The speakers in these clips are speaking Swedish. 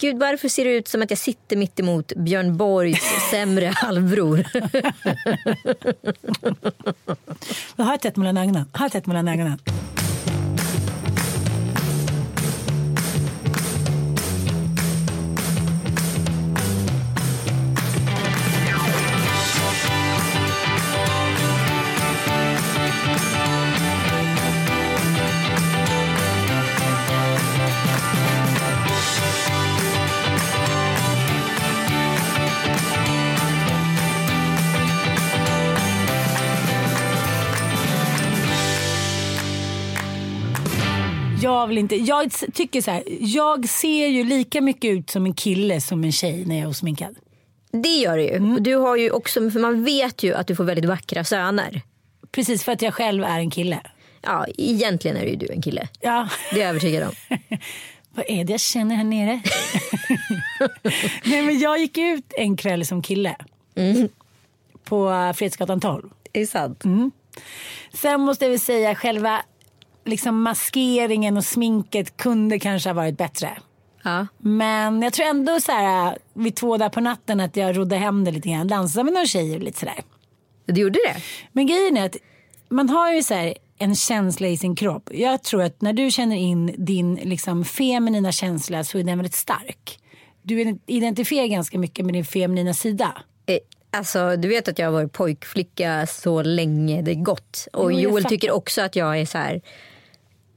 Gud, varför ser det ut som att jag sitter mitt emot Björn Borgs sämre halvbror? Har tätt mellan ögonen. Har tätt mellan ögonen. Jag vill inte. Jag tycker så här. Jag ser ju lika mycket ut som en kille som en tjej när jag är osminkad. Det gör det ju. Och Du har ju också, för man vet ju att du får väldigt vackra söner. Precis för att jag själv är en kille. Ja, egentligen är ju du en kille. Ja. Det är jag övertygad om. Vad är det jag känner här nere? Nej, men jag gick ut en kväll som kille. På Fredsgatan 12. Det är sant. Sen måste jag väl säga själva liksom maskeringen och sminket kunde kanske ha varit bättre. Ja. Men jag tror ändå så här vid två där på natten att jag rodde hem det lite grann. Dansade med några tjejer och lite sådär. Du gjorde det? Men grejen är att man har ju så här en känsla i sin kropp. Jag tror att när du känner in din liksom feminina känsla så är den väldigt stark. Du identifierar ganska mycket med din feminina sida. Eh, Alltså, du vet att jag har varit pojkflicka så länge det gått. Och Jo, Joel tycker också att jag är så här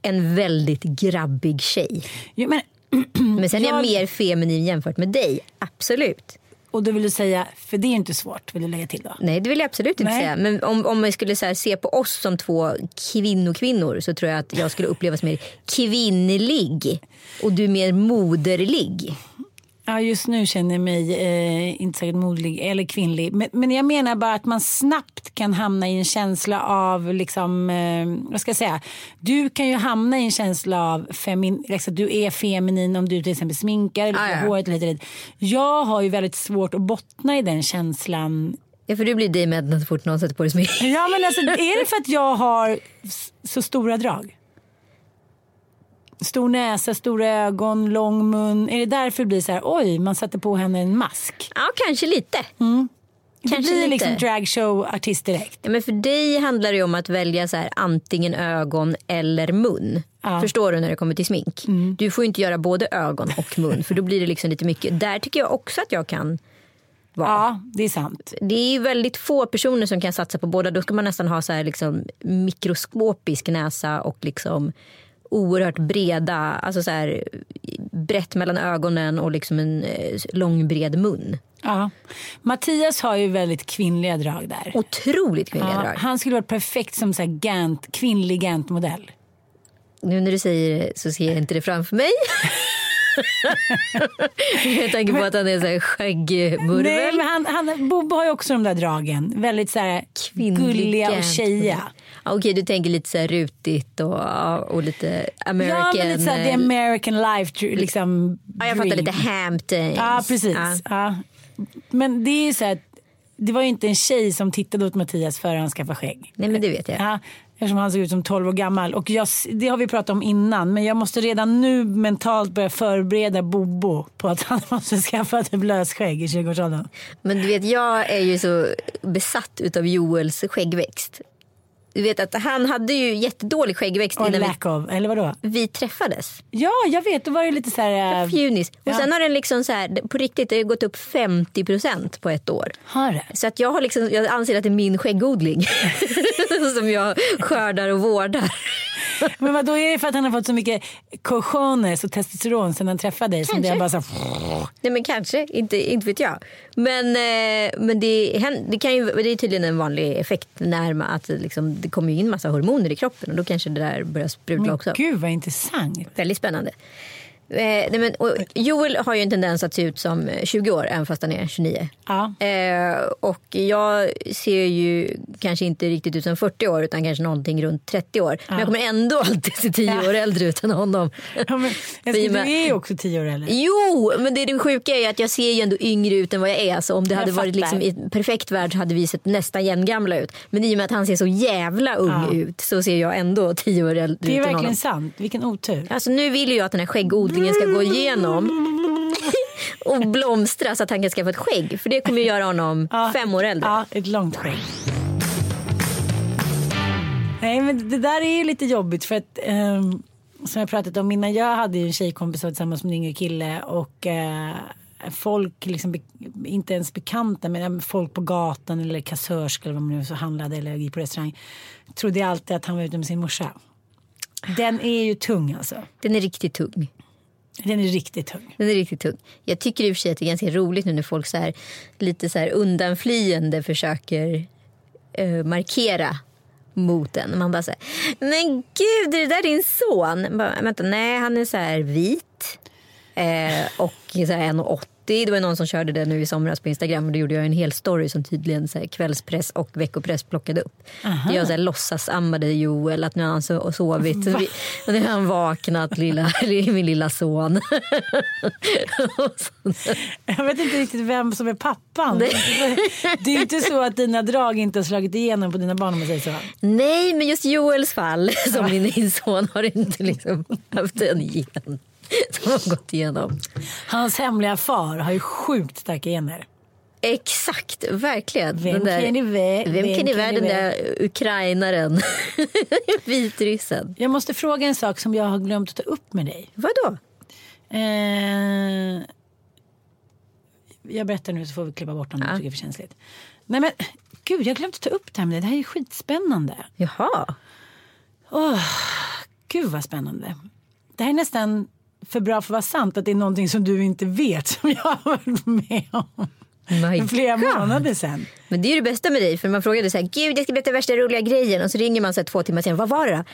en väldigt grabbig tjej. Jo, men, Men sen är jag Jag- mer feminin jämfört med dig. Absolut. och då vill du säga, för det är inte svårt vill du lägga till då. Nej det vill jag absolut inte Nej. säga. Men om, om man skulle här, se på oss som två kvinnokvinnor så tror jag att jag skulle upplevas mer kvinnlig. Och du mer moderlig. Ja, just nu känner jag mig eh, inte säkert modlig eller kvinnlig. Men, men jag menar bara att man snabbt kan hamna i en känsla av, liksom, eh, vad ska jag säga? Du kan ju hamna i en känsla av femin, liksom, du är feminin om du till exempel sminkar eller Ah, ja. håret lite, lite. Jag har ju väldigt svårt att bottna i den känslan. Ja för du blir dig så fort någon sätter på dig smink. Ja, men alltså, är det för att jag har så stora drag? Stor näsa, stora ögon, lång mun. Är det därför det blir så här, oj, man satte på henne en mask? Ja kanske lite. Det Kanske blir lite. liksom dragshow-artist direkt. Ja, men för dig handlar det ju om att välja så här, antingen ögon eller mun. Ja. Förstår du när det kommer till smink? Du får ju inte göra både ögon och mun för då blir det liksom lite mycket. Där tycker jag också att jag kan vara. Ja, det är sant. Det är ju väldigt få personer som kan satsa på båda. Då ska man nästan ha så här liksom mikroskopisk näsa och liksom oerhört breda, alltså så här brett mellan ögonen och liksom en eh, lång bred mun. Ja. Mattias har ju väldigt kvinnliga drag där. Otroligt kvinnliga Ja, drag. han skulle varit perfekt som så här Gant, kvinnlig Gant-modell. Nu när du säger det så ser jag inte det framför mig. jag tänker på att han är så här Nej, skäggmurvel. men han, han, Bobo har ju också de där dragen. Väldigt så här gulliga och tjejiga. Okej, du tänker lite så här rutigt och, och lite American. Ja, men lite så här, the eh, American life liksom, ja, jag fattar lite Hamptons. Ja, precis. Ja. Ja. Men det är ju så här, att det var ju inte en tjej som tittade åt Mattias före han skaffade skägg. Nej, men det vet jag. Ja, Eftersom han såg ut som 12 år gammal. Och jag, det har vi pratat om innan. Men jag måste redan nu mentalt börja förbereda Bobo på att han måste skaffa ett lösskägg i 20-årsåldern. Men du vet, jag är ju så besatt utav Joels skäggväxt. Du vet att han hade ju jättedålig skäggväxt Och innan vi, lack of, eller vadå? vi träffades. Ja, jag vet. Då var det lite så här... äh, Fjunis. Och Ja. sen har den liksom så här, på riktigt det har gått upp 50% på ett år. Har det? Så att jag, har liksom, jag anser att det är min skäggodling som jag skördar och vårdar. Men vad då är det för att han har fått så mycket cojones och testosteron sen han träffade dig? Som det Kanske. är bara så Nej men kanske, inte, inte vet jag. Men, eh, men det, det, kan ju, det är tydligen en vanlig effekt när man, att liksom, det kommer in massa hormoner i kroppen och då kanske det där börjar sprudla också. gud vad intressant. Väldigt spännande. Eh, nej men, Joel har ju en tendens att se ut som 20 år även fast han är 29. Ja. Eh, och jag ser ju kanske inte riktigt ut som 40 år utan kanske någonting runt 30 år. Men jag kommer ändå alltid se 10 år äldre ut än honom. Ja, men, du är ju också tio år äldre. Jo, men det, är det sjuka är att jag ser ju ändå yngre ut än vad jag är. Så om det Jag hade varit fattar. liksom, i en perfekt värld hade vi sett nästan jämngamla ut. Men i och med att han ser så jävla ung Ja. ut så ser jag ändå 10 år äldre Det är ut än verkligen honom. sant. Vilken otur. Alltså nu vill ju jag att den här skäggodlingen ska gå igenom och blomstra så att han kan skaffa ett skägg. För det kommer ju göra honom Ja. fem år äldre. Ja, ett långt skägg. Nej, men det där är ju lite jobbigt för att ehm, som jag pratat om innan. Jag hade ju en tjejkompis tillsammans med en yngre kille och eh, folk, liksom, inte ens bekanta men folk på gatan eller kassörska eller vad man nu så handlade eller gick på restaurang trodde alltid att han var ute med sin morsa. Den är ju tung alltså. Den är riktigt tung. Den är riktigt tung. Den är riktigt tung. Jag tycker i och för sig att det är ganska roligt nu när folk så här, lite så här undanflyende försöker eh, markera mot den. Man bara så här, men gud är det där din son? Bara, vänta, nej han är så här vit eh, och så här 1,80. Det var någon som körde det nu i somras på Instagram och då gjorde jag en hel story som tydligen så här, kvällspress och veckopress plockade upp. Där jag så här, låtsasammade Joel att nu har han so- sovit och nu har han vaknat, lilla, min lilla son. Jag vet inte riktigt vem som är pappan. Det är ju inte så att dina drag inte har slagit igenom på dina barn om man säger så. Nej, men just Joels fall som min son har inte liksom haft en gen som har gått igenom. Hans hemliga far har ju sjukt starka gener. Exakt, verkligen. Vem Den där, kan det vara? Vem, kan det vara? det Den vara? där ukrainaren. Vitryssen. Jag måste fråga en sak som jag har glömt att ta upp med dig. Vadå? Eh, jag berättar nu så får vi klippa bort om du tycker det är för känsligt. Nej men gud, jag har glömt att ta upp det här med dig. Det här är skitspännande. Jaha. Gud vad spännande. Det här är nästan för bra för att vara sant att det är någonting som du inte vet som jag har varit med om. My För flera God. månader sedan. Men det är det bästa med dig. För man frågade så här, gud jag ska berätta värsta roliga grejen. Och så ringer man så här, två timmar sen, vad var det då?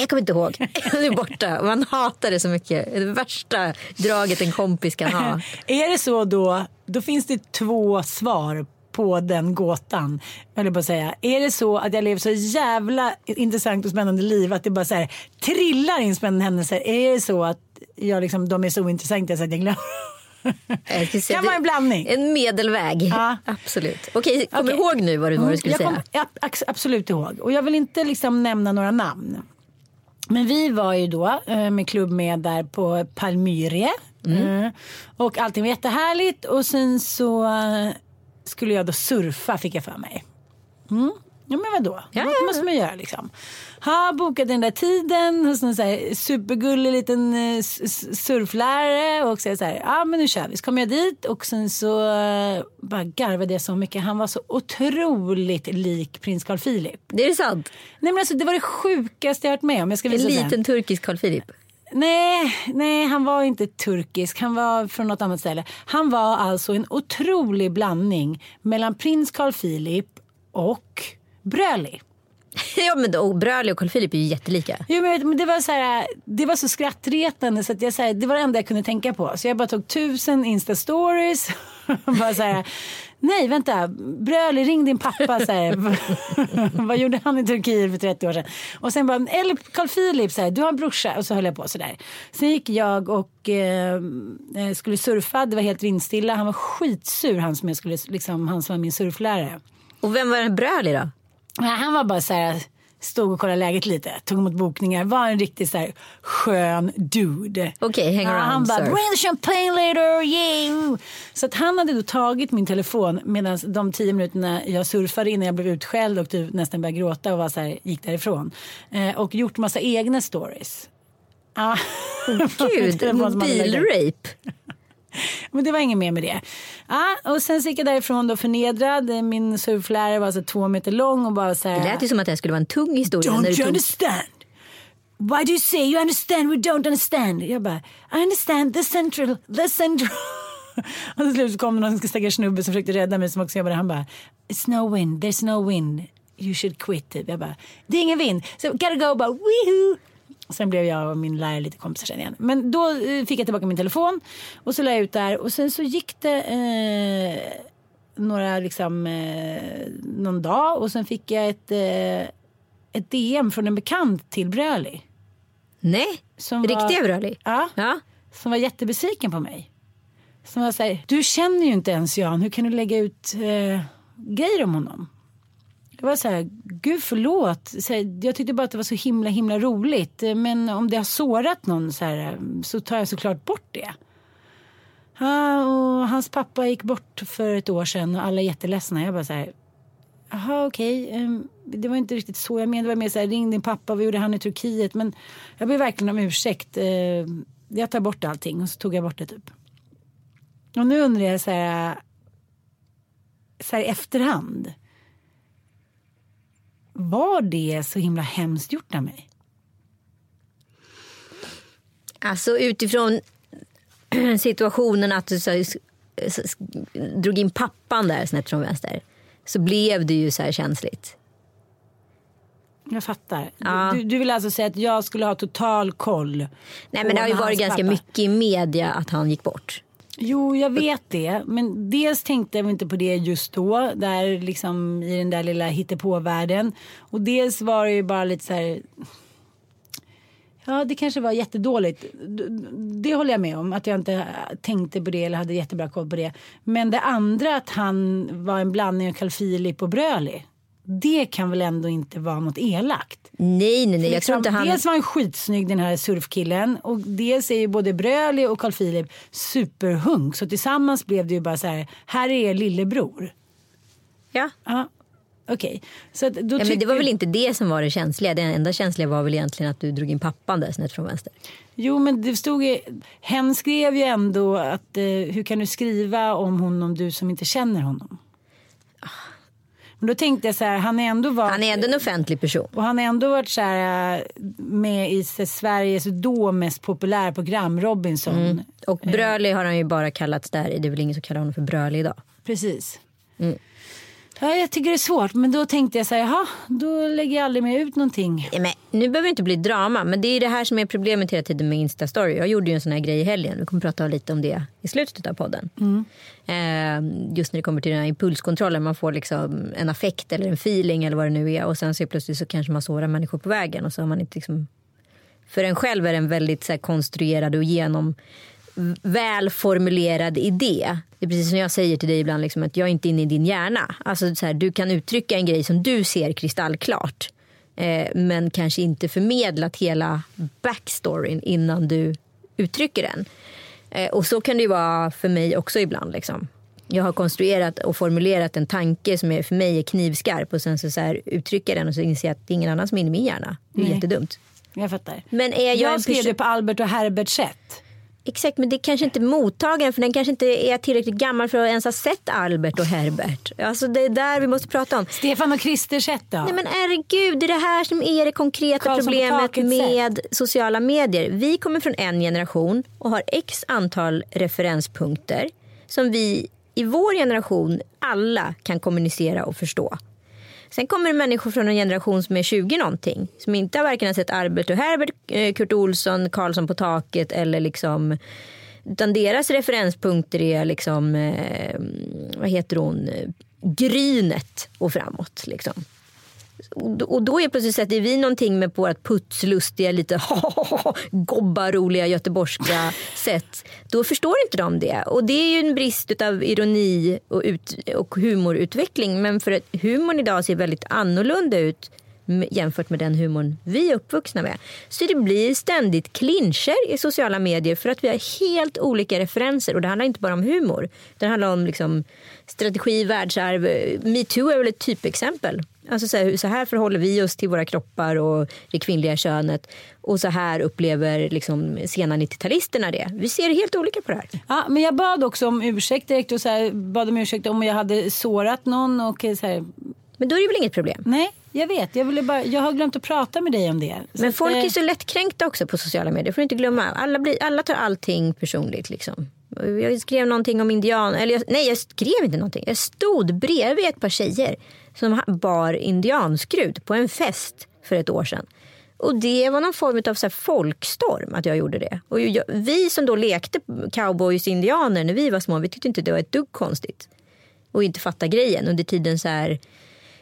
Jag kommer inte ihåg. Det är borta. Man hatar det så mycket. Det värsta draget en kompis kan ha. Är det så då, då finns det två svar på den gåtan. Eller bara säga. Är det så att jag lever så jävla intressant och spännande liv att det bara så här, trillar in spännande händelser? Är det så att jag liksom, de är så ointressanta så att jag glömmer? Säga Kan vara en blandning. En medelväg. Ja. Absolut. Okej, kom Okej. ihåg nu vad du, vad du Mm, skulle jag säga. kom- ja, absolut ihåg. Och jag vill inte liksom nämna några namn. Men vi var ju då eh, med klubb med där på Palmyre. Mm. Och allting var jättehärligt. Och sen så skulle jag då surfa fick jag för mig. Mm. Ja men vadå? Ja, det ja, måste man göra liksom. Ha bokat den där tiden hos en så här supergullig liten eh, surflärare och säger så här, ja men nu kör vi. Så kom jag dit och sen så eh, bara garvade jag så mycket. Han var så otroligt lik prins Carl Philip. Det är sant. Nej men alltså det var det sjukaste jag varit med om. Jag ska En visa liten turkisk Carl Philip. Nej, nej, han var inte turkisk. Han var från något annat ställe. Han var alltså en otrolig blandning mellan prins Carl Philip och Bröli. ja men då, Bröli och Carl Philip är ju jättelika. Jo, men, men det, var så här, det var så skrattretande så att jag, så här, det var det enda jag kunde tänka på. Så jag bara tog tusen Insta-stories. bara så här, Nej, vänta. Bröli, ring din pappa. Så här. Vad gjorde han i Turkiet för 30 år sedan? Och sen bara, eller Carl Philip, så här, du har en brorsa. Och så höll jag på så där. Sen gick jag och eh, eh, skulle surfa. Det var helt vindstilla. Han var skitsur, han som, jag skulle, liksom, han som var min surflärare. Och vem var den Bröli då? Han var bara så här Stod och kollade läget lite, tog emot bokningar, var en riktigt så här skön dude. Okej, hang Ja, around, han bara, bring the champagne later, yeah. Så att han hade då tagit min telefon medan de tio minuterna jag surfade innan jag blev utskälld och typ nästan började gråta och var så här, gick därifrån. Eh, och gjort massa egna stories. Ah. Gud, mobilrape. Men det var inget mer med det. Ja, och sen så gick jag därifrån då förnedrad. Min surflärare var alltså två meter lång och bara så här. Det lät ju som att det här skulle vara en tung historia. Don't you tog- understand? Why do you say you understand we don't understand? Jag bara, I understand the central, the central. och till slut så kom det någon stackars snubbe som försökte rädda mig som också jobbade. Han bara, it's no wind, there's no wind. You should quit. Typ. Jag bara, det är ingen vind. Så gotta go, bara woohoo. Sen blev jag och min lärare lite kompisar sen igen. Men då eh, fick jag tillbaka min telefon och så la jag ut där och sen så gick det eh, några liksom eh, någon dag och sen fick jag ett, eh, ett DM från en bekant till Bröli. Nej, Som var- riktiga Bröli. Ja, Ja. som var jättebesviken på mig. Som var så här, du känner ju inte ens Jan, hur kan du lägga ut eh, grejer om honom? Jag var så här, gud förlåt. Så här, jag tyckte bara att det var så himla himla roligt. Men om det har sårat någon så, här, så tar jag såklart bort det. Ja, och hans pappa gick bort för ett år sedan och alla är jätteledsna. Jag bara så här, jaha okej, ehm, det var inte riktigt så jag menade. Det var mer så här, ring din pappa, vad gjorde han i Turkiet? Men jag ber verkligen om ursäkt. Ehm, jag tar bort allting och så tog jag bort det typ. Och nu undrar jag så här, så här i efterhand. Var det så himla hemskt gjort av mig? Alltså utifrån situationen att du så, drog in pappan där snett från vänster. Så blev det ju så här känsligt. Jag fattar. Ja. Du, du vill alltså säga att jag skulle ha total koll? Nej men det har ju varit ganska pappa. mycket i media att han gick bort. Jo, jag vet det. Men dels tänkte jag inte på det just då, där liksom i den där lilla hittepåvärlden. Och dels var det ju bara lite så här... Ja, det kanske var jättedåligt. Det håller jag med om, att jag inte tänkte på det eller hade jättebra koll på det. Men det andra, att han var en blandning av Carl Philip och Bröli. Det kan väl ändå inte vara något elakt? Nej nej nej, jag tror Liksom, inte han... Dels var han skitsnygg den här surfkillen och dels är ju både Bröli och Carl Philip superhunk. Så tillsammans blev det ju bara så här, här är er lillebror. Ja. Ja, okej. Då Ja, men det tycker- var väl inte det som var det känsliga. Det enda känsliga var väl egentligen att du drog in pappan där snett från vänster. Jo men det stod ju, hen skrev ju ändå att eh, hur kan du skriva om honom du som inte känner honom? Men då tänkte jag så här, han är ändå varit, Han är ändå en offentlig person. och han har ändå varit så här, eh, med i Sveriges då mest populära program, Robinson. Mm. Och Bröli har han ju bara kallats där. Det är väl ingen som kallar honom för Bröli idag. Precis. Mm. Ja, jag tycker det är svårt, men då tänkte jag så här, jaha, då lägger jag aldrig mer ut någonting. Nej, Men, nu behöver det inte bli drama, men det är det här som är problemet hela tiden med Insta-story. Jag gjorde ju en sån här grej i helgen. Vi kommer prata lite om det i slutet av podden. Eh, just när det kommer till den här impulskontrollen. Man får liksom en affekt eller en feeling eller vad det nu är. Och sen så plötsligt så kanske man sårar människor på vägen. Och så har man inte liksom... För en själv är det en väldigt så här, konstruerad och genom välformulerad idé. Det är precis som jag säger till dig ibland, liksom, att jag är inte inne i din hjärna. Alltså, så här, du kan uttrycka en grej som du ser kristallklart. Eh, men kanske inte förmedlat hela backstoryn innan du uttrycker den. Eh, och så kan det ju vara för mig också ibland. Liksom. Jag har konstruerat och formulerat en tanke som är, för mig är knivskarp och sen så, så här, uttrycker den och så inser jag att det är ingen annan som är inne i min hjärna. Det är Nej. jättedumt. Jag fattar. Men är jag, Jag, skrev det på Albert och Herberts sätt. Exakt, men det kanske inte är mottagaren för den kanske inte är tillräckligt gammal för att ens ha sett Albert och Herbert. Alltså det är där vi måste prata om. Stefan och Christers sätt då? Nej men herregud, det är det här som är det konkreta Karlsson problemet med sociala medier. Vi kommer från en generation och har x antal referenspunkter som vi i vår generation alla kan kommunicera och förstå. Sen kommer det människor från en generation som är 20 någonting som inte har varken har sett Albert och Herbert, eh, Kurt Olsson, Karlsson på taket eller liksom utan deras referenspunkter är liksom, eh, vad heter hon, eh, Grynet och framåt. Liksom. Och då- är plötsligt sätter vi någonting med på vårt putslustiga, lite gobbaroliga göteborgska sätt. Då förstår inte de det. Och det är ju en brist av ironi och, ut, och humorutveckling. Men för att humorn idag ser väldigt annorlunda ut jämfört med den humorn vi är uppvuxna med. Så det blir ständigt clincher i sociala medier för att vi har helt olika referenser. Och det handlar inte bara om humor. Det handlar om liksom strategi, världsarv. Eh, metoo är väl ett typexempel. Alltså så här, så här förhåller vi oss till våra kroppar och det kvinnliga könet. Och så här upplever liksom sena 90-talisterna det. Vi ser helt olika på det här. Ja, men jag bad också om ursäkt direkt och så här, bad om ursäkt om jag hade sårat någon. Och så här, Men då är det väl inget problem? nej, jag vet. Jag, ville bara, jag har glömt att prata med dig om det. Men folk eh, är så lättkränkta också på sociala medier. får du inte glömma. Alla, blir, alla tar allting personligt. Liksom. Jag skrev någonting om indian. Eller jag, nej, jag skrev inte någonting. Jag stod bredvid ett par tjejer som bar indianskrut på en fest för ett år sedan. Och det var någon form av så här folkstorm att jag gjorde det. Och jag, vi som då lekte cowboys indianer när vi var små, vi tyckte inte det var ett dugg konstigt. Och inte fatta grejen. Under tiden så här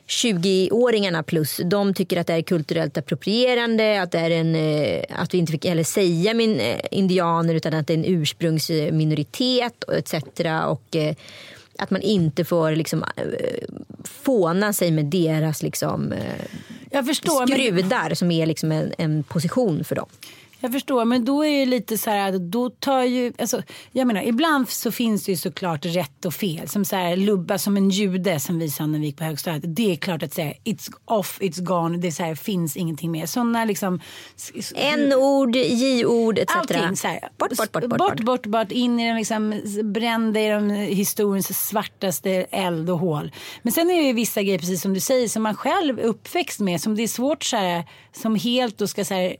20-åringarna plus, de tycker att det är kulturellt approprierande, att, det är en, eh, att vi inte fick heller säga min, eh, indianer utan att det är en ursprungsminoritet etc. Och eh, att man inte får liksom, fåna sig med deras liksom, jag förstår. Men, skrudar som är liksom en, en position för dem. Jag förstår, men då är det lite så här, då tar ju, alltså, jag menar, ibland så finns det ju såklart rätt och fel. Som så här, lubba som en jude som vi sa när vi gick på högstadiet. Det är klart att säga, it's off, it's gone, det är så här, finns ingenting mer. Sådana liksom... N-ord, J-ord etc. Allting så här. Bort, bort, bort, bort, bort, bort, bort, in i den liksom, brända i den historiens svartaste eld och hål. Men sen är det ju vissa grejer, precis som du säger, som man själv är uppväxt med, som det är svårt så här, som helt då ska så här,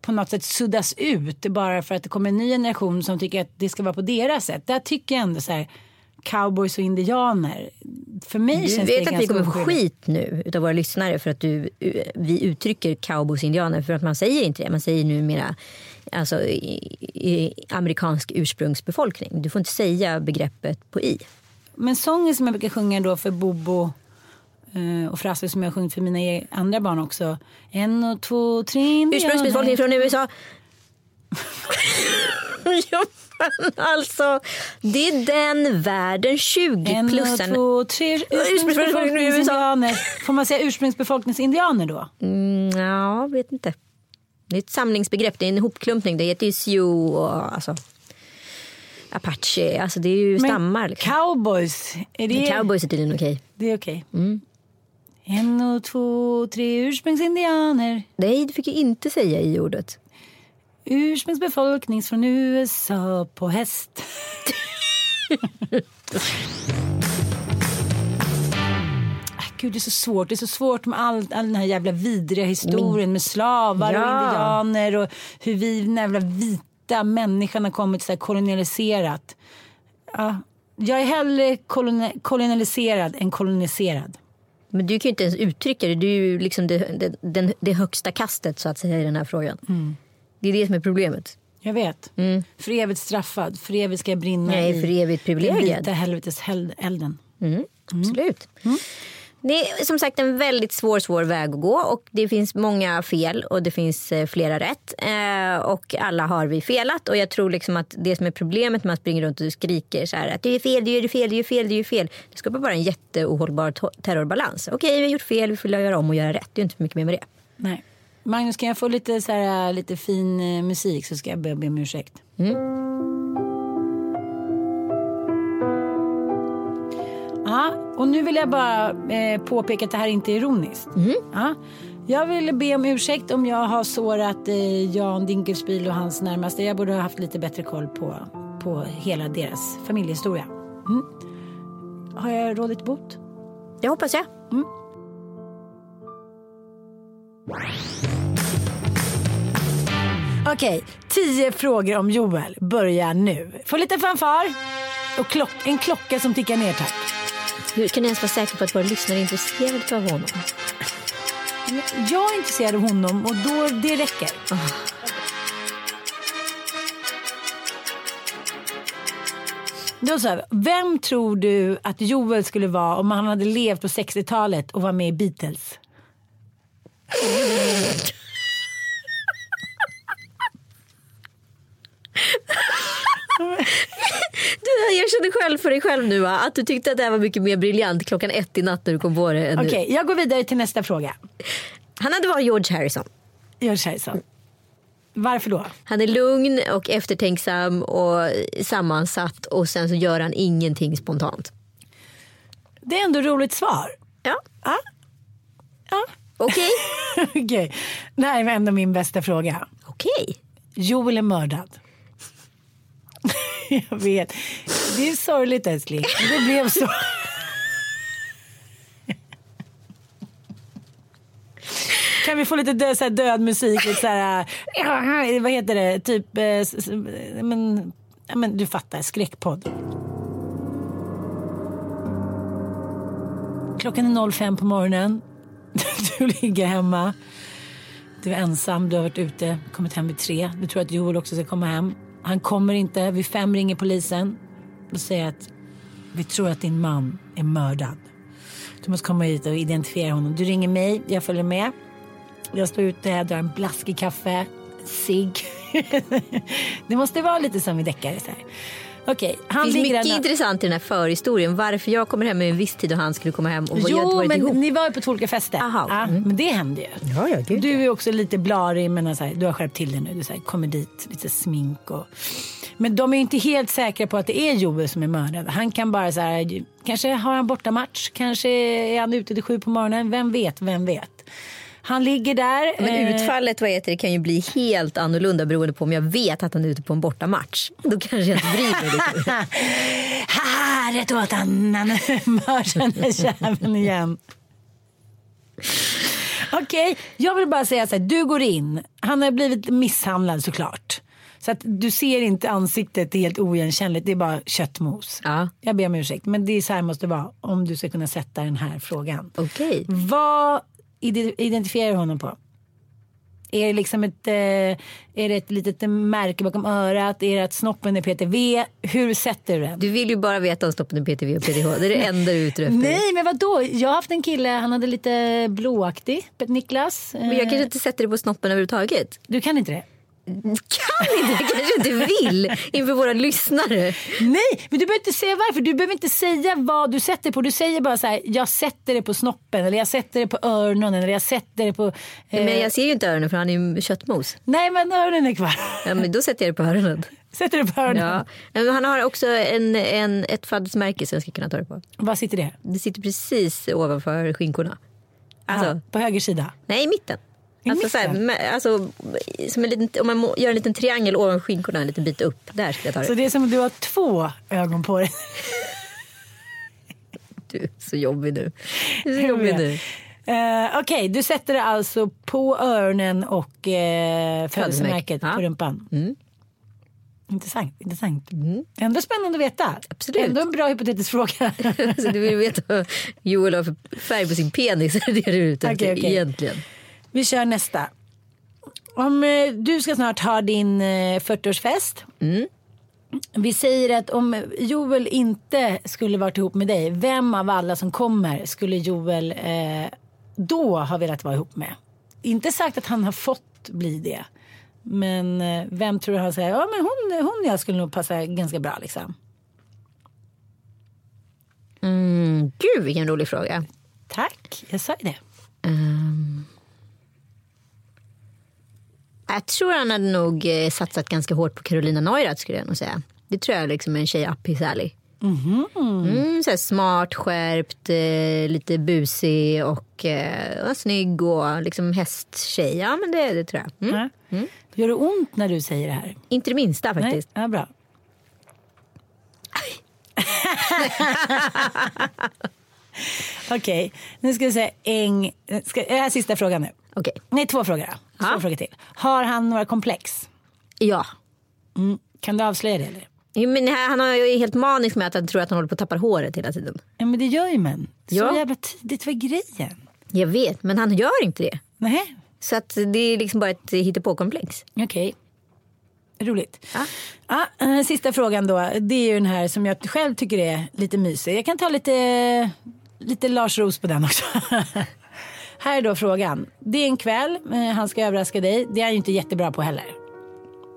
på något sätt suddas ut bara för att det kommer en ny generation som tycker att det ska vara på deras sätt. Där tycker jag ändå så här, cowboys och indianer. För mig Du känns det vet att vi kommer få skit nu utav våra lyssnare för att du, vi uttrycker cowboys indianer för att man säger inte det. Man säger numera alltså, i, i amerikansk ursprungsbefolkning. Du får inte säga begreppet på i. Men sången som jag brukar sjunga då för Bobo och Frasse som jag sjungit för mina e- andra barn också. En och två, tre indianer. Ursprungsbefolkning från USA. ja, men alltså, det är den världen 20 En plus. och två, tre ursprungsbefolkningsindianer. Får man säga ursprungsbefolkningsindianer då? Mm, ja, vet inte. Det är ett samlingsbegrepp, det är en hopklumpning. Det heter ju Sioux och alltså, Apache. Alltså det är ju stammar. Liksom. cowboys, är det, Men Cowboys är tydligen okej. det är okej? Mm. En och två, tre ursprungsindianer. Nej, du fick ju inte säga i ordet. Ursprungsbefolkning från USA på häst. Ah, Gud, det är så svårt. Det är så svårt med all, all den här jävla vidriga historien med slavar och Ja. indianer och hur vi, den jävla vita människan har kommit så här kolonialiserat. Ja, jag är hellre koloni- kolonialiserad än koloniserad. Men du kan ju inte ens uttrycka det. Du är ju liksom det, det, den, det högsta kastet så att säga i den här frågan. Mm. Det är det som är problemet. Jag vet. För evigt straffad. För evigt ska jag brinna Mm. Nej, i för evigt privilegierad. den vita helvetes hel- elden. Absolut. Det är som sagt en väldigt svår, svår väg att gå och det finns många fel och det finns eh, flera rätt. Eh, och alla har vi felat och jag tror liksom att det som är problemet med att springa runt och skriker så här att du är fel, du gör fel, du gör fel, du gör fel. Det skapar bara en jätteohållbar terrorbalans. Okej, vi har gjort fel, vi får göra om och göra rätt. Det är inte mycket mer med det. Nej. Magnus, kan jag få lite, så här, lite fin eh, musik så ska jag be om ursäkt. Ja, och nu vill jag bara eh, påpeka att det här inte är ironiskt. Ja. Jag vill be om ursäkt om jag har sårat eh, Jan Dinkelspiel och hans närmaste. Jag borde ha haft lite bättre koll på, på hela deras familjehistoria. Mm. Har jag rådit bot? Det hoppas jag. Okej, tio frågor om Joel börjar nu. Få lite fanfar. Och klock, en klocka som tickar ner tack. Hur kan ni ens vara säkra på att våra lyssnare är intresserade av honom? Jag är intresserad av honom och då, det räcker. Då så här, vem tror du att Joel skulle vara om han hade levt på 60-talet och var med i Beatles? Du erkände själv för dig själv nu att du tyckte att det här var mycket mer briljant klockan ett i natt när du kom på det. Okej, nu. jag går vidare till nästa fråga. Han hade varit George Harrison. George Harrison. Varför då? Han är lugn och eftertänksam och sammansatt och sen så gör han ingenting spontant. Det är ändå roligt svar. Ja, Ja. Ja. okej. Okej. Det här är ändå min bästa fråga. Okej. Joel är mördad. Jag vet. Det är sorgligt älskling. Det blev så. Kan vi få lite död, så här död musik? Lite så här, äh, vad heter det? Typ... eh, Men, men du fattar, skräckpodd. Klockan är 05 på morgonen. Du ligger hemma. Du är ensam, du har varit ute, kommit hem vid tre. Du tror att Joel också ska komma hem. Han kommer inte. Vid fem ringer polisen och säger att vi tror att din man är mördad. Du måste komma hit och identifiera honom. Du ringer mig, jag följer med. Jag står ute, jag drar en blaskig kaffe, cigg. det måste vara lite som i deckare. så här. Okej, han Det finns mycket där- intressant i den här förhistorien. Varför jag kommer hem med en viss tid och han skulle komma hem och vi hade Jo, varit men ihop. ni var ju på två olika fester. Aha, ja, mm. Men det hände ju. Ja, ja, gud, du är också lite blarig, men så här, du har skärpt till dig nu. Du så här, kommer dit, lite smink och... Men de är inte helt säkra på att det är Joel som är mördad. Han kan bara så här, kanske har han bortamatch, kanske är han ute till sju på morgonen. Vem vet, vem vet. Han ligger där. Men eh, utfallet vad heter det, kan ju bli helt annorlunda beroende på om jag vet att han är ute på en bortamatch. Då kanske jag inte bryr mig lite. Ha, rätt åt där jäveln igen. Okej, jag vill bara säga så här. Du går in. Han har blivit misshandlad såklart. Så att du ser inte ansiktet helt oigenkännligt. Det är bara köttmos. Ja. Jag ber om ursäkt. Men det är så här måste det vara om du ska kunna sätta den här frågan. Okej. Vad ide- identifierar honom på? Är det liksom ett, eh, är det ett litet märke bakom örat? Är det att snoppen är PTV? Hur sätter du den? Du vill ju bara veta om stoppen är PTV och PTH. Det är det enda du är ute efter. Nej, men vad då? Jag har haft en kille, han hade lite blåaktig, Niklas. Men jag kanske inte sätter det på snoppen överhuvudtaget. Du kan inte det? Kan inte, jag kanske inte vill inför våra lyssnare. Nej, men du behöver inte säga varför. Du behöver inte säga vad du sätter på. Du säger bara så här, jag sätter det på snoppen eller jag sätter det på öronen eller jag sätter det på... Eh... Men jag ser ju inte öronen för han är ju köttmos. Nej, men öronen är kvar. Ja, men då sätter jag det på öronen. Sätter du på öronen? Ja. Men han har också en, en, ett fadersmärke som jag ska kunna ta det på. Var sitter det? Det sitter precis ovanför skinkorna. Alltså, Aha, på höger sida? nej i mitten. Alltså, så här, med- alltså, som en liten, om man gör en liten triangel ovanför skinkorna en liten bit upp. Där ska jag ta det. Så det är som att du har två ögon på dig. Du är så jobbig nu. Du är så jobbig nu. Eh, Okej, du sätter det alltså på öronen och eh, födelsemärket Ja. på rumpan. Mm. Intressant. intressant. Ändå spännande att veta. Absolut. Ändå en bra hypotetisk fråga. Du vill veta vad Joel har för färg på sin penis. Är det du är ute efter Okej, okej. egentligen? Vi kör nästa. Om eh, du ska snart ha din eh, 40-årsfest. Mm. Vi säger att om Joel inte skulle varit ihop med dig, vem av alla som kommer skulle Joel eh, då ha velat vara ihop med? Inte sagt att han har fått bli det. Men eh, vem tror du han säger, ja men hon, hon och jag skulle nog passa ganska bra liksom. Mm, gud vilken rolig fråga. Tack, jag sa ju det. Ehm. Jag tror han hade nog eh, satsat ganska hårt på Carolina Neurath skulle jag nog säga. Det tror jag liksom är en tjej up his alley. Mm, så här smart, skärpt, eh, lite busig och eh, snygg och liksom hästtjej. Ja men det, det tror jag. Mm. Ja. Gör det ont när du säger det här? Inte det minsta faktiskt. Nej? Ja, bra. Okej, nu ska vi säga en... Ska, är det här sista frågan nu? Okej. Nej, två frågor. då. Två Ja. frågor till. Har han några komplex? Ja. Kan du avslöja det? Eller? Jo, Men han är ju helt manisk med att han tror att han håller på att tappa håret hela tiden. Ja, men det gör ju män. Så Ja. jävla tidigt, vad är grejen? Jag vet, men han gör inte det. Nej, Så att det är liksom bara ett hittepåkomplex. okej. Roligt. Ja. Ja, eh, sista frågan då. Det är ju den här som jag själv tycker är lite mysig. Jag kan ta lite, lite Lars Ros på den också. här är då frågan. Det är en kväll, eh, han ska överraska dig. Det är han ju inte jättebra på heller.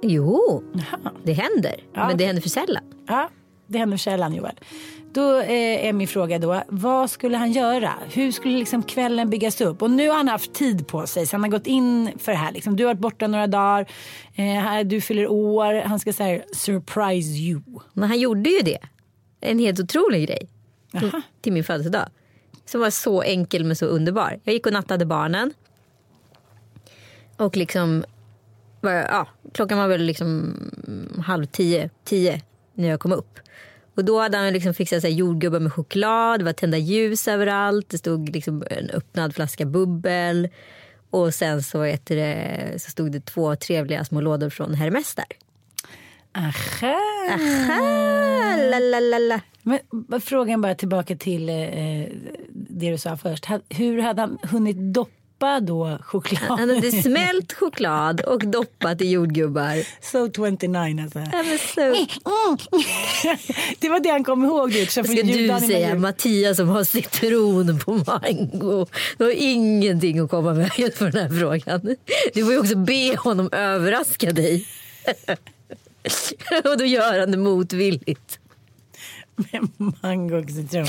Jo, Jaha. det händer. Ja, men det händer för sällan. Ja, det händer sällan Joel. Då eh, är min fråga då, vad skulle han göra? Hur skulle liksom kvällen byggas upp? Och nu har han haft tid på sig, så han har gått in för det här. Liksom. Du har varit borta några dagar, eh, du fyller år, han ska säga surprise you. Men han gjorde ju det. En helt otrolig grej. Till, till min födelsedag. Som var så enkel men så underbar. Jag gick och nattade barnen. Och liksom, var- ja, klockan var väl liksom halv tio, tio när jag kom upp. Och då hade han liksom fixat så jordgubbar med choklad, det var tända ljus överallt, det stod liksom en öppnad flaska bubbel. Och sen så, det, så stod det två trevliga små lådor från Hermes där. Aha. Ah, la, la, la, la. Men frågan bara tillbaka till eh, det du sa först. Hur hade han hunnit doppa då choklad? Han hade smält choklad och doppat i jordgubbar. So 29 alltså. Ja, men så det var det han kom ihåg. Så ska du säga Mattias som har citron på mango. Du har ingenting att komma med just för den här frågan. Du får ju också be honom överraska dig. Och då gör han det motvilligt. Med mango och citron.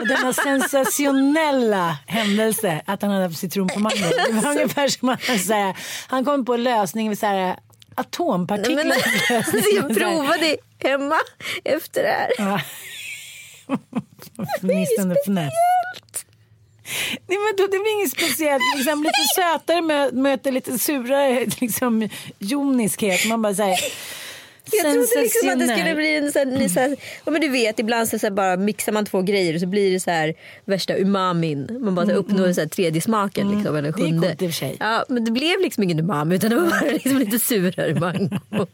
Och denna sensationella händelse att han hade haft citron på mango. Det var ungefär som att han, så här, han kom på en lösning med så här, atompartiklar. Men, alltså, jag provade hemma efter det här. Ja. Fnissande fnäs. Nej, men då, det blir inget speciellt. Liksom, lite sötare mö, möter lite surare liksom, joniskhet. Man bara säger Jag trodde liksom att det skulle bli en sån här, så här, ja, men du vet ibland så, så här, bara mixar man två grejer och så blir det så här värsta umamin. Man bara så här, uppnår så här, tredje smaken liksom, eller Mm, Det är sjunde. gott i och för sig. Ja, men det blev liksom ingen umami utan det var bara liksom lite surare mango.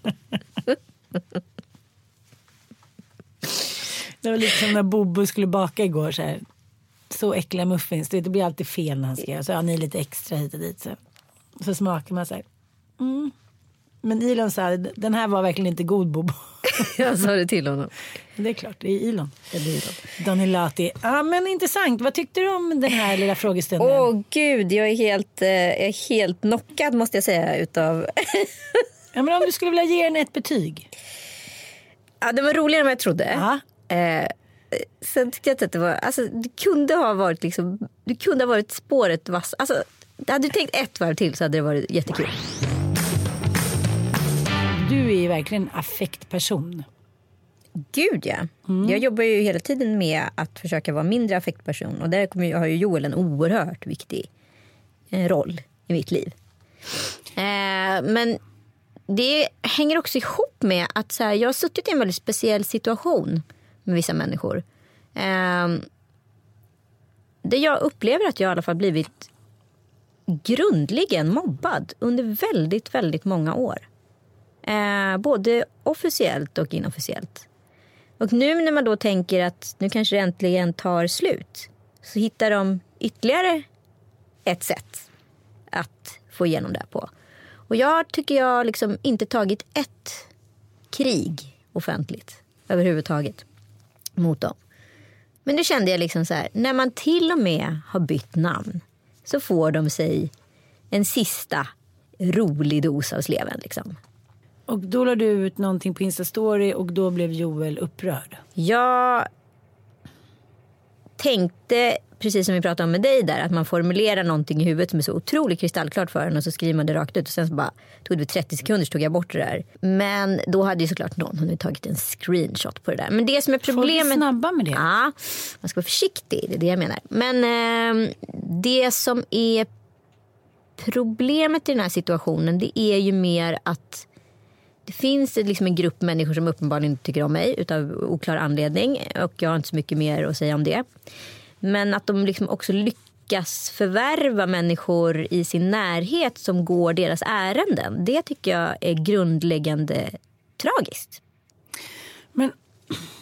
Det var lite som när Bobo skulle baka igår. Så, här. så äckliga muffins. Det blir alltid fel när han ska göra. Så har ni lite extra hit och dit. Så, så smakar man så här. Mm. Men Ilon sa den här var verkligen inte god Bobo. Jag sa det till honom. Det är klart, det är Ilon. Det är Ilon. Donilati. Ja, men intressant. Vad tyckte du om den här lilla frågestunden? Åh gud, jag är helt, eh, är helt knockad måste jag säga utav... Ja, men om du skulle vilja ge den ett betyg? ja, det var roligare än vad jag trodde. Ja. Eh, sen tyckte jag att det var, alltså det kunde ha varit liksom, det kunde ha varit spåret vass. Alltså, hade du tänkt ett varv till så hade det varit jättekul. Du är ju verkligen en affektperson. Gud ja. Jag jobbar ju hela tiden med att försöka vara mindre affektperson och där kommer, har ju Joel en oerhört viktig eh, roll i mitt liv. Eh, men det hänger också ihop med att så här, jag har suttit i en väldigt speciell situation med vissa människor. Eh, där jag upplever att jag i alla fall blivit grundligen mobbad under väldigt, väldigt många år. Eh, både officiellt och inofficiellt. Och nu när man då tänker att nu kanske det äntligen tar slut så hittar de ytterligare ett sätt att få igenom det här på. Och jag tycker jag har liksom inte tagit ett krig offentligt överhuvudtaget mot dem. Men nu kände jag liksom så här, när man till och med har bytt namn så får de sig en sista rolig dos av sleven. Liksom. Och då la du ut någonting på Insta-story och då blev Joel upprörd. Jag tänkte, precis som vi pratade om med dig där, att man formulerar någonting i huvudet som är så otroligt kristallklart för en och så skriver man det rakt ut och sen så bara tog det 30 sekunder så tog jag bort det där. Men då hade ju såklart någon hunnit tagit en screenshot på det där. Men det som är Folk är problemet... snabba med det. Ja, man ska vara försiktig, det är det jag menar. Men eh, det som är problemet i den här situationen det är ju mer att det finns liksom en grupp människor som uppenbarligen inte tycker om mig utav oklar anledning och jag har inte så mycket mer att säga om det. Men att de liksom också lyckas förvärva människor i sin närhet som går deras ärenden. Det tycker jag är grundläggande tragiskt. Men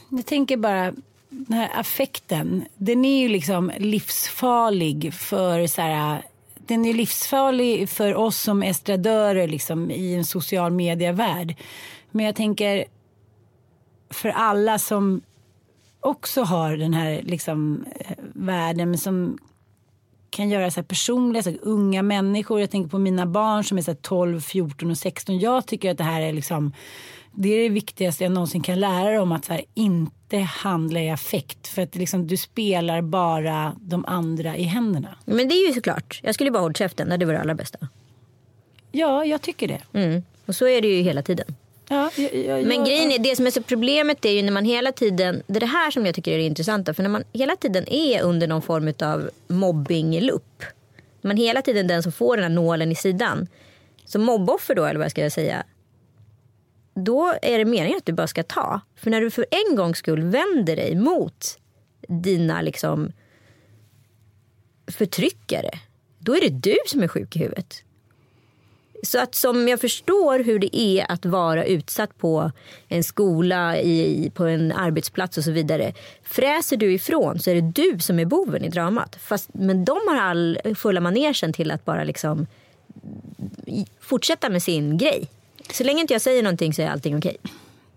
jag tänker bara, den här affekten, den är ju liksom livsfarlig för så här, den är livsfarlig för oss som estradörer liksom, i en social media-värld. Men jag tänker för alla som också har den här liksom, eh, världen men som kan göra så här personliga saker. Unga människor. Jag tänker på mina barn som är så här 12, 14 och 16. Jag tycker att det här är liksom Det är det viktigaste jag någonsin kan lära dem att så här, inte handla i affekt. För att liksom, du spelar bara de andra i händerna. Men det är ju såklart. Jag skulle bara hålla käften. Det var det allra bästa. Ja, jag tycker det. Mm. Och så är det ju hela tiden. Ja, jag, jag, Men grejen är, det som är så problemet är ju när man hela tiden, det är det här som jag tycker är det intressanta, för när man hela tiden är under någon form av mobbinglupp, man hela tiden den som får den här nålen i sidan, som mobboffer då, eller vad ska jag säga, då är det meningen att du bara ska ta. För när du för en gångs skull vänder dig mot dina liksom förtryckare, då är det du som är sjuk i huvudet. Så att som jag förstår hur det är att vara utsatt på en skola, i, på en arbetsplats och så vidare. Fräser du ifrån så är det du som är boven i dramat. Fast, men de har all fulla manegen till att bara liksom fortsätta med sin grej. Så länge inte jag säger någonting så är allting okej.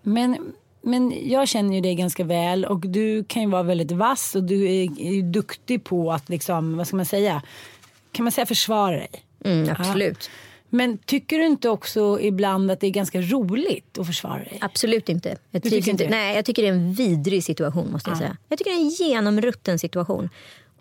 Men, men jag känner ju dig ganska väl och du kan ju vara väldigt vass och du är, är ju duktig på att liksom, vad ska man säga, kan man säga försvara dig? Mm, absolut. Men tycker du inte också ibland att det är ganska roligt att försvara dig? Absolut inte. Jag tycker inte. Nej, jag tycker det är en vidrig situation måste jag säga. Jag tycker det är en genomrutten situation.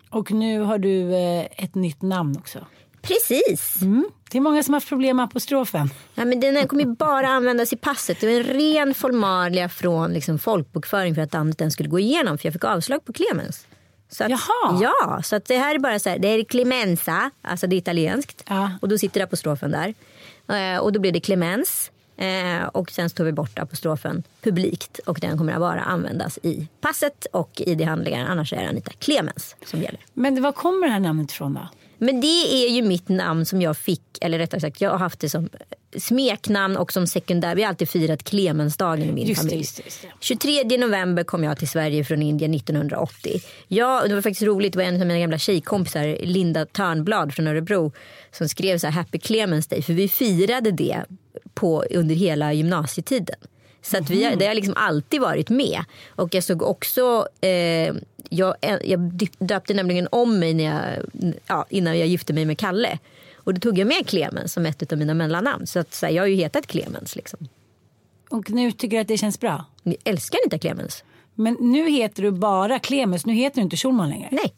Och nu har du eh, ett nytt namn också. Precis. Mm. Det är många som har haft problem med apostrofen. Ja, men den här kommer ju bara användas i passet. Det var en ren formalia från liksom folkbokföring för att namnet den skulle gå igenom. För jag fick avslag på Clemens. Så att, Jaha. Ja, så att det här är bara så här. Det är Clemenza, alltså det är italienskt. Ja. Och då sitter apostrofen där. Eh, och då blir det Clemens. Eh, och sen så tar vi bort apostrofen publikt. Och den kommer att bara användas i passet och ID-handlingar. Annars är det Anita Clemens som gäller. Men var kommer det här namnet ifrån då? Men det är ju mitt namn som jag fick, eller rättare sagt jag har haft det som smeknamn och som sekundär. Vi har alltid firat Clemensdagen i min Just familj. just just det. 23 november kom jag till Sverige från Indien 1980. Ja, det var faktiskt roligt, det var en av mina gamla tjejkompisar, Linda Törnblad från Örebro, som skrev så här Happy Clemens Day, för vi firade det på, under hela gymnasietiden. Så att vi, har- det har liksom alltid varit med. Och jag såg också, eh, jag, jag döpte nämligen om mig när jag, ja, innan jag gifte mig med Kalle. Och då tog jag med Clemens som ett av mina mellannamn. Så, att, så här, jag har ju hetat Clemens. Liksom. Och nu tycker du att det känns bra? Ni älskar inte Clemens? Men nu heter du bara Clemens, nu heter du inte Schulman längre. Nej.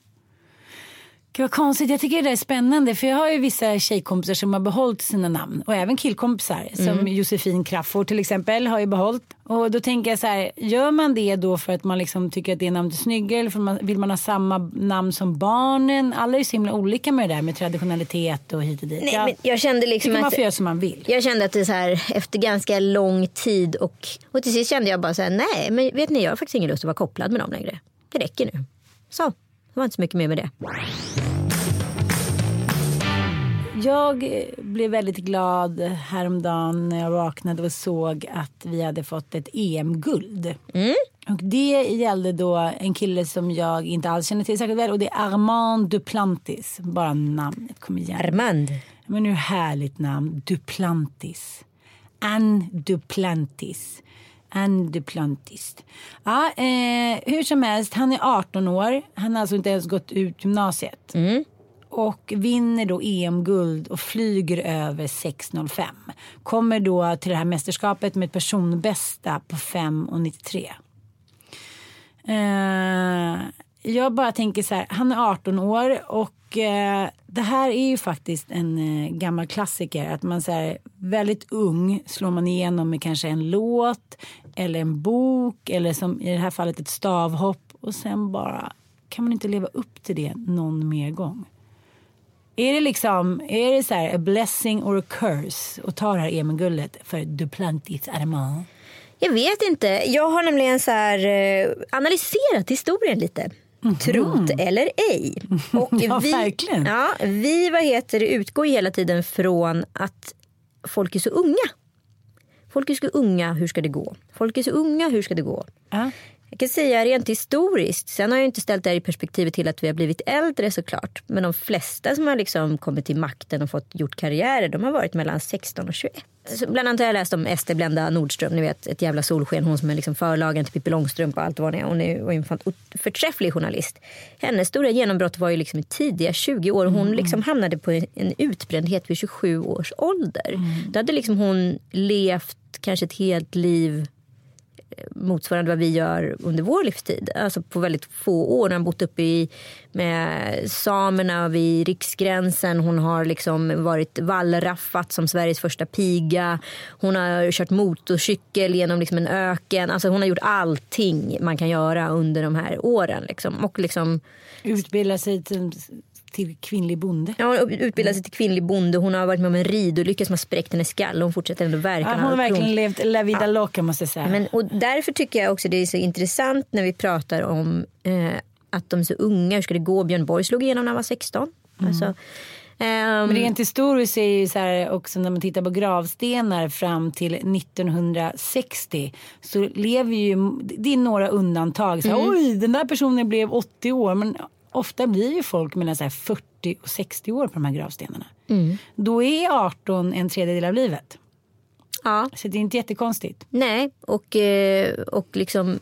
Gud vad konstigt, jag tycker det är spännande för jag har ju vissa tjejkompisar som har behållit sina namn och även killkompisar som Josefin Crafoord till exempel har ju behållit. Och då tänker jag så här, gör man det då för att man liksom tycker att det namnet är snyggare eller för man, vill man ha samma namn som barnen? Alla är ju så himla olika med det där med traditionalitet och hit och dit. Nej, jag men jag kände liksom tycker man får göra som man vill. Jag kände att det så här, efter ganska lång tid och, och till sist kände jag bara så här, nej men vet ni jag har faktiskt ingen lust att vara kopplad med dem längre. Det räcker nu. Så, det var inte så mycket mer med det. Jag blev väldigt glad häromdagen när jag vaknade och såg att vi hade fått ett EM-guld. Och det gällde då en kille som jag inte alls känner till särskilt väl och det är Armand Duplantis. Bara namnet, kom igen. Armand. Men hur härligt namn, Duplantis. Anne Duplantis. Anne Duplantis. Ja, eh, hur som helst, han är 18 år. Han har alltså inte ens gått ut gymnasiet. Och vinner då EM-guld och flyger över 6.05. Kommer då till det här mästerskapet med ett personbästa på 5.93. Eh, jag bara tänker så här, han är 18 år och eh, det här är ju faktiskt en eh, gammal klassiker. Att man så här, väldigt ung slår man igenom med kanske en låt eller en bok eller som i det här fallet ett stavhopp och sen bara kan man inte leva upp till det någon mer gång. Är det liksom, är det så här a blessing or a curse att ta det här EM-guldet för Duplantis Armand? Jag vet inte. Jag har nämligen så här, eh, analyserat historien lite. Trot eller ej. Och. Ja, verkligen. Ja, vi vad heter utgår hela tiden från att folk är så unga. Folk är så unga, hur ska det gå? Folk är så unga, hur ska det gå? Ja. Jag kan säga rent historiskt, sen har jag inte ställt det här i perspektivet till att vi har blivit äldre såklart. Men de flesta som har liksom kommit till makten och fått gjort karriärer, de har varit mellan 16 och 21. Så bland annat har jag läst om Ester Blenda Nordström, ni vet ett jävla solsken, hon som är liksom förlagen till Pippi Långstrump och allt vad hon är. Hon är en förträfflig journalist. Hennes stora genombrott var ju liksom i tidiga 20 år. Hon liksom hamnade på en utbrändhet vid 27 års ålder. Då hade liksom hon levt kanske ett helt liv eh, motsvarande vad vi gör under vår livstid. Alltså på väldigt få år. Hon har bott uppe i, med samerna vid riksgränsen. Hon har liksom varit wallraffat som Sveriges första piga. Hon har kört motorcykel genom liksom en öken. Alltså hon har gjort allting man kan göra under de här åren. Liksom. Och liksom, Utbilda sig till, till kvinnlig bonde. Ja, hon har utbildat sig till kvinnlig bonde. Hon har varit med om en ridolycka som har spräckt hennes skalle. Hon fortsätter ändå verka. Ja, hon har verkligen levt la vida loca måste jag säga. Men, och därför tycker jag också det är så intressant när vi pratar om eh, att de är så unga. Hur ska det gå? Björn Borg slog igenom när han var 16. Alltså, ehm, Men rent historiskt är ju så här också när man tittar på gravstenar fram till 1960 så lever ju, det är några undantag. Så här, Oj, den där personen blev 80 år. Men ofta blir ju folk mellan så här 40 och 60 år på de här gravstenarna. Då är 18 en tredjedel av livet. ja. Så det är inte jättekonstigt. Nej, och, eh, och liksom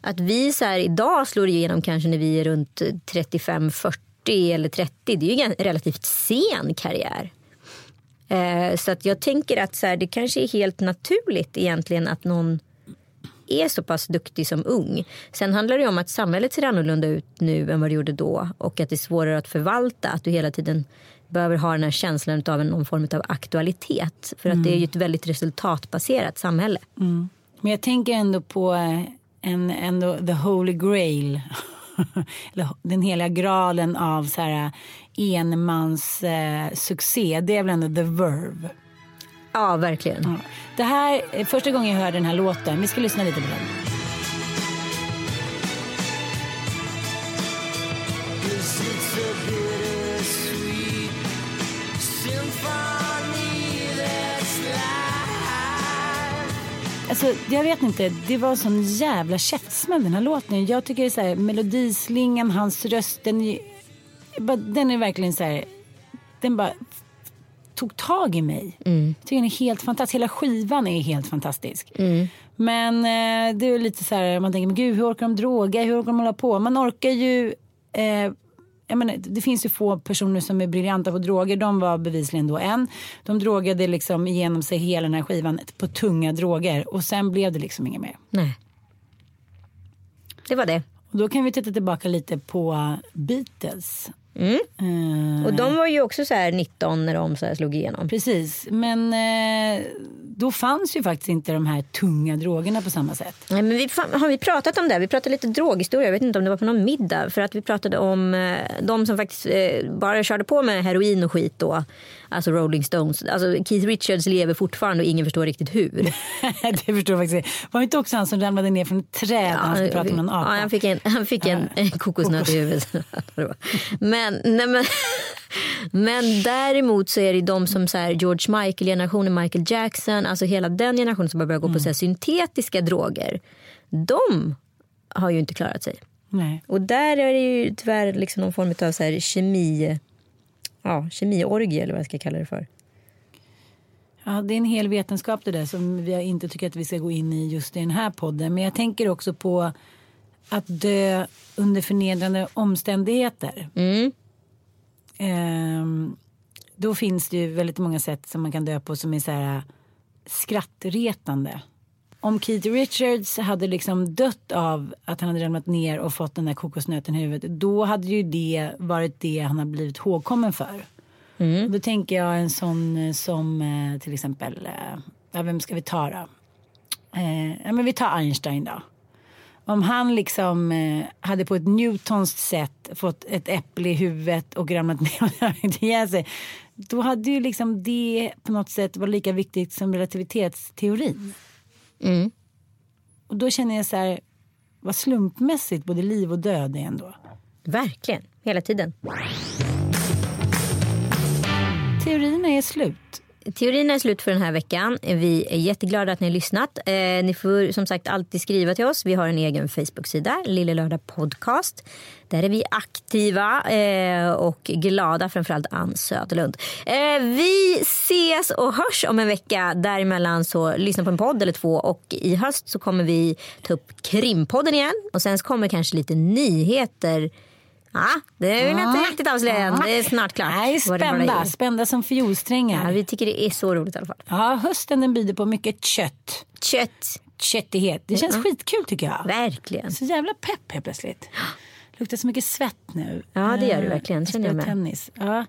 att vi så här idag slår igenom kanske när vi är runt 35, 40 eller 30. Det är ju en relativt sen karriär. Eh, så att jag tänker att så här, det kanske är helt naturligt egentligen att någon är så pass duktig som ung. Sen handlar det om att samhället ser annorlunda ut nu än vad det gjorde då och att det är svårare att förvalta. Att du hela tiden behöver ha den här känslan av någon form av aktualitet. För att det är ju ett väldigt resultatbaserat samhälle. Men jag tänker ändå på eh, en, ändå the holy grail. Den heliga graalen av så här enmans eh, succé. Det är väl ändå the verve. Ja, verkligen. Det här är första gången jag hörde den här låten. Vi ska lyssna lite på den. Alltså, jag vet inte, det var sån jävla käftsmäll den här låten. Jag tycker det är så här, melodislingan, hans röst, den är, den är verkligen så här, den bara tog tag i mig. Jag tycker den är helt fantastisk. Hela skivan är helt fantastisk. Men eh, det är lite så här, man tänker, men gud hur orkar de droga? Hur orkar de hålla på? Man orkar ju eh, jag menar, det finns ju få personer som är briljanta på droger. De var bevisligen då en. De drogade liksom igenom sig hela den här skivan på tunga droger. Och sen blev det liksom inget mer. Nej. Det var det. Och då kan vi titta tillbaka lite på Beatles. Eh, Och de var ju också så här 19 när de så här slog igenom. Precis, men eh, då fanns ju faktiskt inte de här tunga drogerna på samma sätt. Nej, men vi, har vi pratat om det? Vi pratade lite droghistoria. Jag vet inte om det var på någon middag. För att vi pratade om eh, de som faktiskt eh, bara körde på med heroin och skit då. Alltså Rolling Stones. Alltså Keith Richards lever fortfarande och ingen förstår riktigt hur. det förstår jag faktiskt inte. Var det inte också han som ramlade ner från ett träd när han skulle prata med någon apa? Ja, han fick en, han fick en, en kokosnöt i huvudet. men, nej, men, men däremot så är det de som så här, George Michael-generationen, Michael Jackson, alltså hela den generationen som har börjat gå på så här, syntetiska droger. De har ju inte klarat sig. Nej. Och där är det ju tyvärr liksom någon form av så här kemi, ja, kemiorgie eller vad jag ska kalla det för. Ja, det är en hel vetenskap det där som vi inte tycker att vi ska gå in i just i den här podden. Men jag tänker också på att dö under förnedrande omständigheter. Ehm, då finns det ju väldigt många sätt som man kan dö på som är så här skrattretande. Om Keith Richards hade liksom dött av att han hade ramlat ner och fått den där kokosnöten i huvudet. Då hade ju det varit det han har blivit ihågkommen för. Och Då tänker jag en sån eh, som eh, till exempel, eh, ja, vem ska vi ta då? Eh, ja, men vi tar Einstein då. Om han liksom eh, hade på ett Newtons sätt fått ett äpple i huvudet och ramlat ner och dragit ihjäl sig. Då hade ju liksom det på något sätt varit lika viktigt som relativitetsteorin. Och då känner jag så här, vad slumpmässigt både liv och död är ändå. Verkligen, hela tiden. Teorierna är slut. Teorin är slut för den här veckan. Vi är jätteglada att ni har lyssnat. Eh, ni får som sagt alltid skriva till oss. Vi har en egen Facebook-sida, Lille Lördag Podcast. Där är vi aktiva eh, och glada, framförallt Ann Söderlund. Eh, vi ses och hörs om en vecka. Däremellan så lyssna på en podd eller två och i höst så kommer vi ta upp Krimpodden igen och sen så kommer kanske lite nyheter Ja, det vill jag inte riktigt avslöja än. Det är snart klart. Nej, spända. Spända som fiolsträngar. Ja, vi tycker det är så roligt i alla fall. Ja, hösten den bjuder på mycket kött. Kött. Köttighet. Det känns skitkul tycker jag. Verkligen. Så jävla pepp helt plötsligt. Luktar så mycket svett nu. Ja, det gör det Eh, verkligen, känner jag med. tennis. Ja.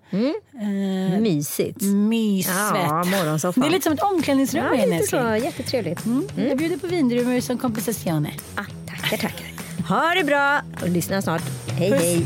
Mysigt. Myssvett. Ja, morgonsoffan. Det är lite som ett omklädningsrum Ja, lite så. Jättetrevligt. Jag bjuder på vindruvor som kompensation. Ah, tackar, tackar. Ha det bra och lyssna snart. Hej, hej.